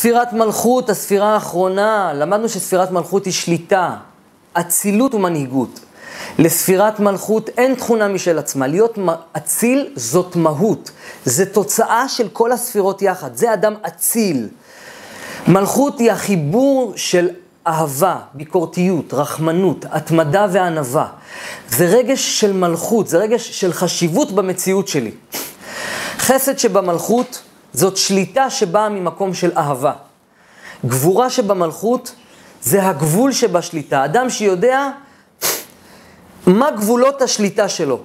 ספירת מלכות, הספירה האחרונה, למדנו שספירת מלכות היא שליטה, אצילות ומנהיגות. לספירת מלכות אין תכונה משל עצמה, להיות אציל זאת מהות, זה תוצאה של כל הספירות יחד, זה אדם אציל. מלכות היא החיבור של אהבה, ביקורתיות, רחמנות, התמדה וענווה. זה רגש של מלכות, זה רגש של חשיבות במציאות שלי. חסד שבמלכות זאת שליטה שבאה ממקום של אהבה. גבורה שבמלכות זה הגבול שבשליטה. אדם שיודע מה גבולות השליטה שלו.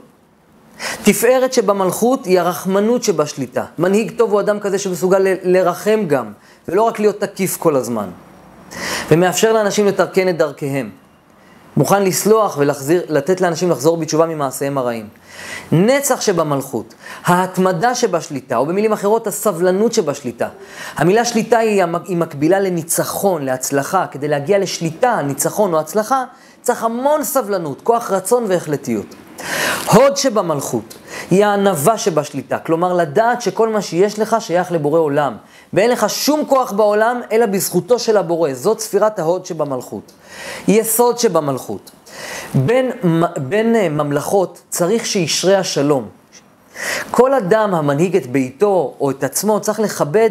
תפארת שבמלכות היא הרחמנות שבשליטה. מנהיג טוב הוא אדם כזה שמסוגל ל- לרחם גם, ולא רק להיות תקיף כל הזמן. ומאפשר לאנשים לתרקן את דרכיהם. מוכן לסלוח ולתת לאנשים לחזור בתשובה ממעשיהם הרעים. נצח שבמלכות, ההתמדה שבשליטה, או במילים אחרות, הסבלנות שבשליטה. המילה שליטה היא, מקבילה לניצחון, להצלחה. כדי להגיע לשליטה, ניצחון או הצלחה, צריך המון סבלנות, כוח רצון והחלטיות. הוד שבמלכות היא הענווה שבשליטה, כלומר לדעת שכל מה שיש לך שייך לבורא עולם, ואין לך שום כוח בעולם אלא בזכותו של הבורא, זאת ספירת ההוד שבמלכות. יסוד שבמלכות. בין, בין אה, ממלכות צריך שישרה השלום. כל אדם המנהיג את ביתו או את עצמו צריך לכבד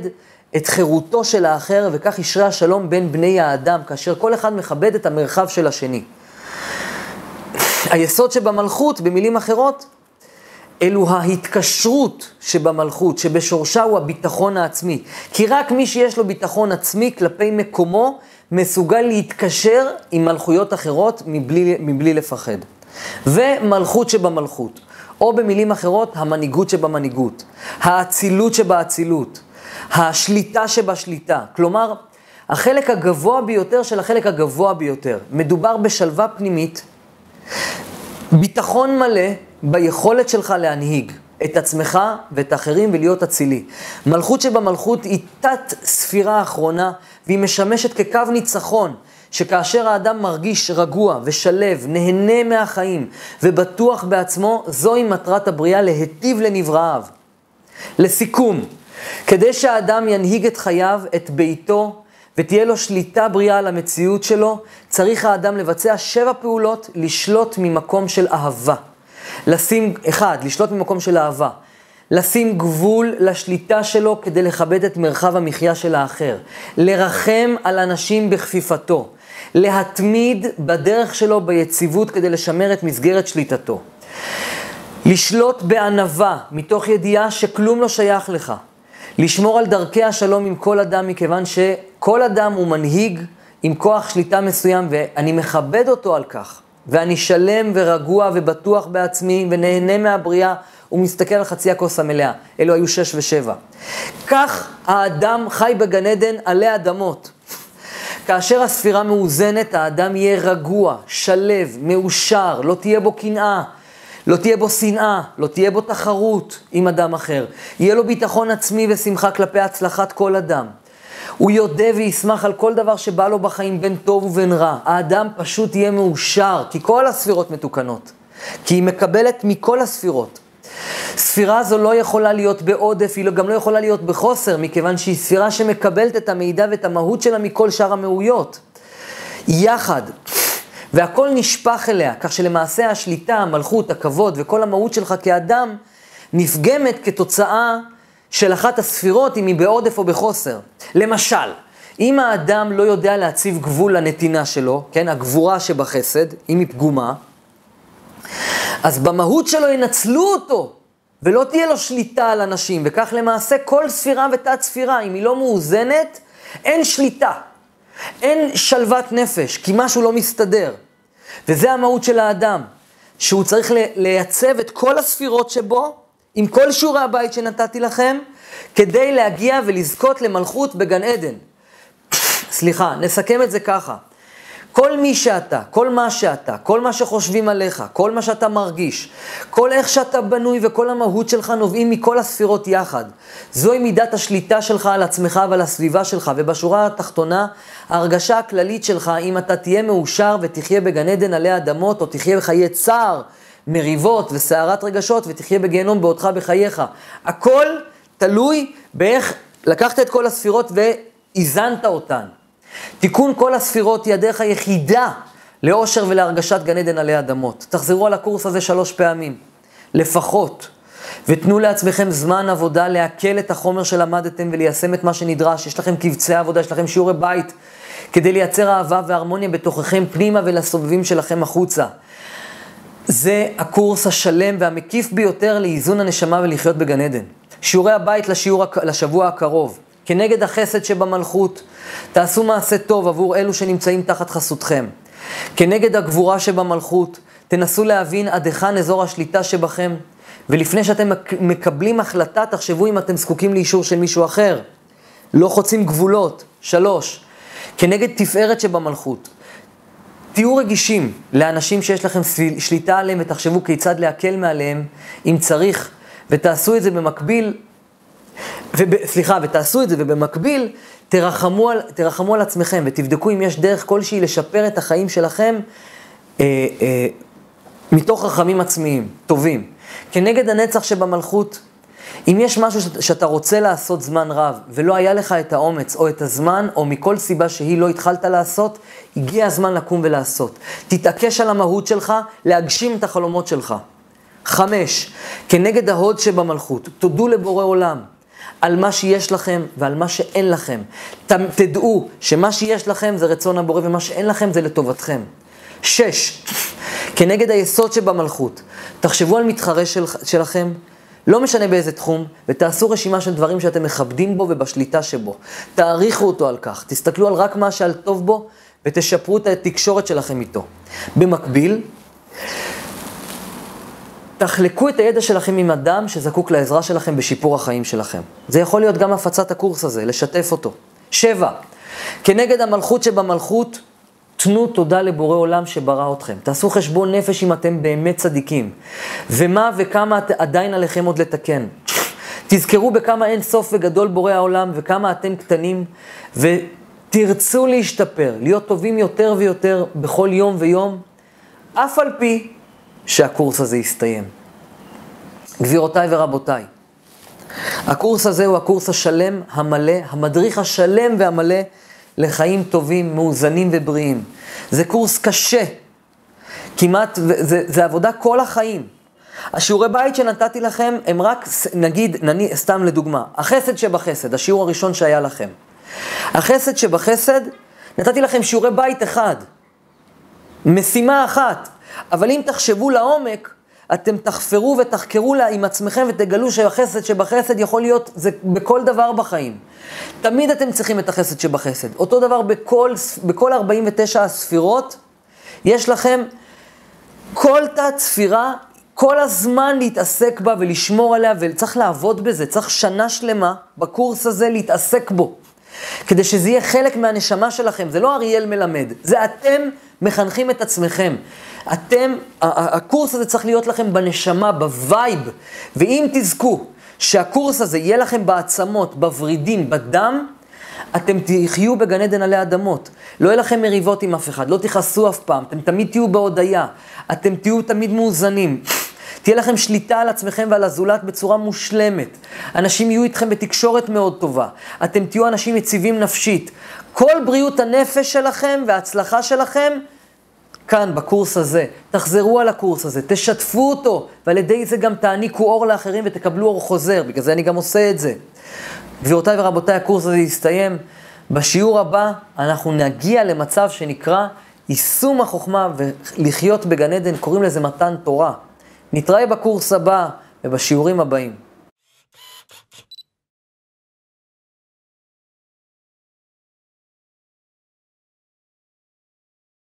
את חירותו של האחר, וכך ישרה השלום בין בני האדם, כאשר כל אחד מכבד את המרחב של השני. היסוד שבמלכות, במילים אחרות, אלו ההתקשרות שבמלכות, שבשורשה הוא הביטחון העצמי. כי רק מי שיש לו ביטחון עצמי כלפי מקומו, מסוגל להתקשר עם מלכויות אחרות מבלי, מבלי לפחד. ומלכות שבמלכות, או במילים אחרות, המנהיגות שבמנהיגות, האצילות שבאצילות, השליטה שבשליטה. כלומר, החלק הגבוה ביותר של החלק הגבוה ביותר. מדובר בשלווה פנימית, ביטחון מלא ביכולת שלך להנהיג את עצמך ואת האחרים ולהיות אצילי. מלכות שבמלכות היא תת ספירה אחרונה, והיא משמשת כקו ניצחון, שכאשר האדם מרגיש רגוע ושלב, נהנה מהחיים ובטוח בעצמו, זוהי מטרת הבריאה להיטיב לנבראיו. לסיכום, כדי שהאדם ינהיג את חייו, את ביתו, ותהיה לו שליטה בריאה על המציאות שלו, צריך האדם לבצע שבע פעולות לשלוט ממקום של אהבה. לשים, אחד, לשלוט ממקום של אהבה. לשים גבול לשליטה שלו כדי לכבד את מרחב המחיה של האחר. לרחם על אנשים בכפיפתו. להתמיד בדרך שלו ביציבות כדי לשמר את מסגרת שליטתו. לשלוט בענווה, מתוך ידיעה שכלום לא שייך לך. לשמור על דרכי השלום עם כל אדם, מכיוון שכל אדם הוא מנהיג עם כוח שליטה מסוים, ואני מכבד אותו על כך. ואני שלם ורגוע ובטוח בעצמי ונהנה מהבריאה ומסתכל על חצי הכוס המלאה. אלו היו שש ושבע. כך האדם חי בגן עדן עלי אדמות. כאשר הספירה מאוזנת, האדם יהיה רגוע, שלב, מאושר, לא תהיה בו קנאה, לא תהיה בו שנאה, לא תהיה בו תחרות עם אדם אחר. יהיה לו ביטחון עצמי ושמחה כלפי הצלחת כל אדם. הוא יודה וישמח על כל דבר שבא לו בחיים, בין טוב ובין רע. האדם פשוט יהיה מאושר, כי כל הספירות מתוקנות. כי היא מקבלת מכל הספירות. ספירה זו לא יכולה להיות בעודף, היא לא- גם לא יכולה להיות בחוסר, מכיוון שהיא ספירה שמקבלת את המידע ואת המהות שלה מכל שאר המאויות. יחד. והכל נשפך אליה, כך שלמעשה השליטה, המלכות, הכבוד וכל המהות שלך כאדם נפגמת כתוצאה של אחת הספירות, אם היא בעודף או בחוסר. למשל, אם האדם לא יודע להציב גבול לנתינה שלו, כן, הגבורה שבחסד, אם היא פגומה, אז במהות שלו ינצלו אותו, ולא תהיה לו שליטה על אנשים, וכך למעשה כל ספירה ותת ספירה, אם היא לא מאוזנת, אין שליטה, אין שלוות נפש, כי משהו לא מסתדר. וזה המהות של האדם, שהוא צריך לייצב את כל הספירות שבו, עם כל שיעורי הבית שנתתי לכם, כדי להגיע ולזכות למלכות בגן עדן. סליחה, נסכם את זה ככה. כל מי שאתה, כל מה שאתה, כל מה שחושבים עליך, כל מה שאתה מרגיש, כל איך שאתה בנוי וכל המהות שלך נובעים מכל הספירות יחד. זוהי מידת השליטה שלך על עצמך ועל הסביבה שלך, ובשורה התחתונה, ההרגשה הכללית שלך, אם אתה תהיה מאושר ותחיה בגן עדן עלי אדמות, או תחיה בחיי צער, מריבות וסערת רגשות, ותחיה בגיהנום בעודך בחייך. הכל תלוי באיך לקחת את כל הספירות איזנת אותן. תיקון כל הספירות היא הדרך היחידה לאושר ולהרגשת גן עדן עלי אדמות. תחזרו על הקורס הזה שלוש פעמים, לפחות. ותנו לעצמכם זמן עבודה לעכל את החומר שלמדתם וליישם את מה שנדרש. יש לכם קבצי עבודה, יש לכם שיעורי בית, כדי לייצר אהבה והרמוניה בתוככם פנימה ולסובבים שלכם החוצה. זה הקורס השלם והמקיף ביותר לאיזון הנשמה ולחיות בגן עדן. שיעורי הבית לשיעור, לשבוע הקרוב. כנגד החסד שבמלכות, תעשו מעשה טוב עבור אלו שנמצאים תחת חסותכם. כנגד הגבורה שבמלכות, תנסו להבין עד היכן אזור השליטה שבכם, ולפני שאתם מקבלים החלטה, תחשבו אם אתם זקוקים לאישור של מישהו אחר. לא חוצים גבולות. שלוש, כנגד תפארת שבמלכות. תהיו רגישים לאנשים שיש לכם שליטה עליהם ותחשבו כיצד להקל מעליהם אם צריך, ותעשו את זה במקביל, וב, סליחה, ותעשו את זה ובמקביל תרחמו על, תרחמו על עצמכם ותבדקו אם יש דרך כלשהי לשפר את החיים שלכם אה, אה, מתוך רחמים עצמיים, טובים. כנגד הנצח שבמלכות, אם יש משהו שאתה רוצה לעשות זמן רב, ולא היה לך את האומץ או את הזמן, או מכל סיבה שהיא לא התחלת לעשות, הגיע הזמן לקום ולעשות. תתעקש על המהות שלך, להגשים את החלומות שלך. חמש, כנגד ההוד שבמלכות, תודו לבורא עולם על מה שיש לכם ועל מה שאין לכם. תדעו שמה שיש לכם זה רצון הבורא ומה שאין לכם זה לטובתכם. שש, כנגד היסוד שבמלכות, תחשבו על מתחרה של, שלכם, לא משנה באיזה תחום, ותעשו רשימה של דברים שאתם מכבדים בו ובשליטה שבו. תעריכו אותו על כך, תסתכלו על רק מה שעל טוב בו, ותשפרו את התקשורת שלכם איתו. במקביל, תחלקו את הידע שלכם עם אדם שזקוק לעזרה שלכם בשיפור החיים שלכם. זה יכול להיות גם הפצת הקורס הזה, לשתף אותו. שבע, כנגד המלכות שבמלכות, תנו תודה לבורא עולם שברא אתכם. תעשו חשבון נפש אם אתם באמת צדיקים. ומה וכמה עדיין עליכם עוד לתקן. תזכרו בכמה אין סוף וגדול בורא העולם וכמה אתם קטנים, ותרצו להשתפר, להיות טובים יותר ויותר בכל יום ויום, אף על פי שהקורס הזה יסתיים. גבירותיי ורבותיי, הקורס הזה הוא הקורס השלם, המלא, המדריך השלם והמלא לחיים טובים, מאוזנים ובריאים. זה קורס קשה, כמעט, זה, זה עבודה כל החיים. השיעורי בית שנתתי לכם הם רק, נגיד, נני, סתם לדוגמה, החסד שבחסד, השיעור הראשון שהיה לכם. החסד שבחסד, נתתי לכם שיעורי בית אחד, משימה אחת, אבל אם תחשבו לעומק, אתם תחפרו ותחקרו עם עצמכם ותגלו שהחסד שבחסד יכול להיות, זה בכל דבר בחיים. תמיד אתם צריכים את החסד שבחסד. אותו דבר בכל, בכל 49 הספירות, יש לכם כל תת ספירה, כל הזמן להתעסק בה ולשמור עליה, וצריך לעבוד בזה, צריך שנה שלמה בקורס הזה להתעסק בו. כדי שזה יהיה חלק מהנשמה שלכם, זה לא אריאל מלמד, זה אתם מחנכים את עצמכם. אתם, הקורס הזה צריך להיות לכם בנשמה, ב vibe, ואם תזכו שהקורס הזה יהיה לכם בעצמות, בוורידים, בדם, אתם תחיו בגן עדן עלי אדמות. לא יהיה לכם מריבות עם אף אחד, לא תכעסו אף פעם, אתם תמיד תהיו בהודיה, אתם תהיו תמיד מאוזנים. תהיה לכם שליטה על עצמכם ועל הזולת בצורה מושלמת. אנשים יהיו איתכם בתקשורת מאוד טובה. אתם תהיו אנשים יציבים נפשית. כל בריאות הנפש שלכם וההצלחה שלכם כאן, בקורס הזה. תחזרו על הקורס הזה, תשתפו אותו, ועל ידי זה גם תעניקו אור לאחרים ותקבלו אור חוזר, בגלל זה אני גם עושה את זה. גבירותיי ורבותיי, הקורס הזה יסתיים. בשיעור הבא אנחנו נגיע למצב שנקרא יישום החוכמה ולחיות בגן עדן, קוראים לזה מתן תורה. נתראה בקורס הבא ובשיעורים הבאים.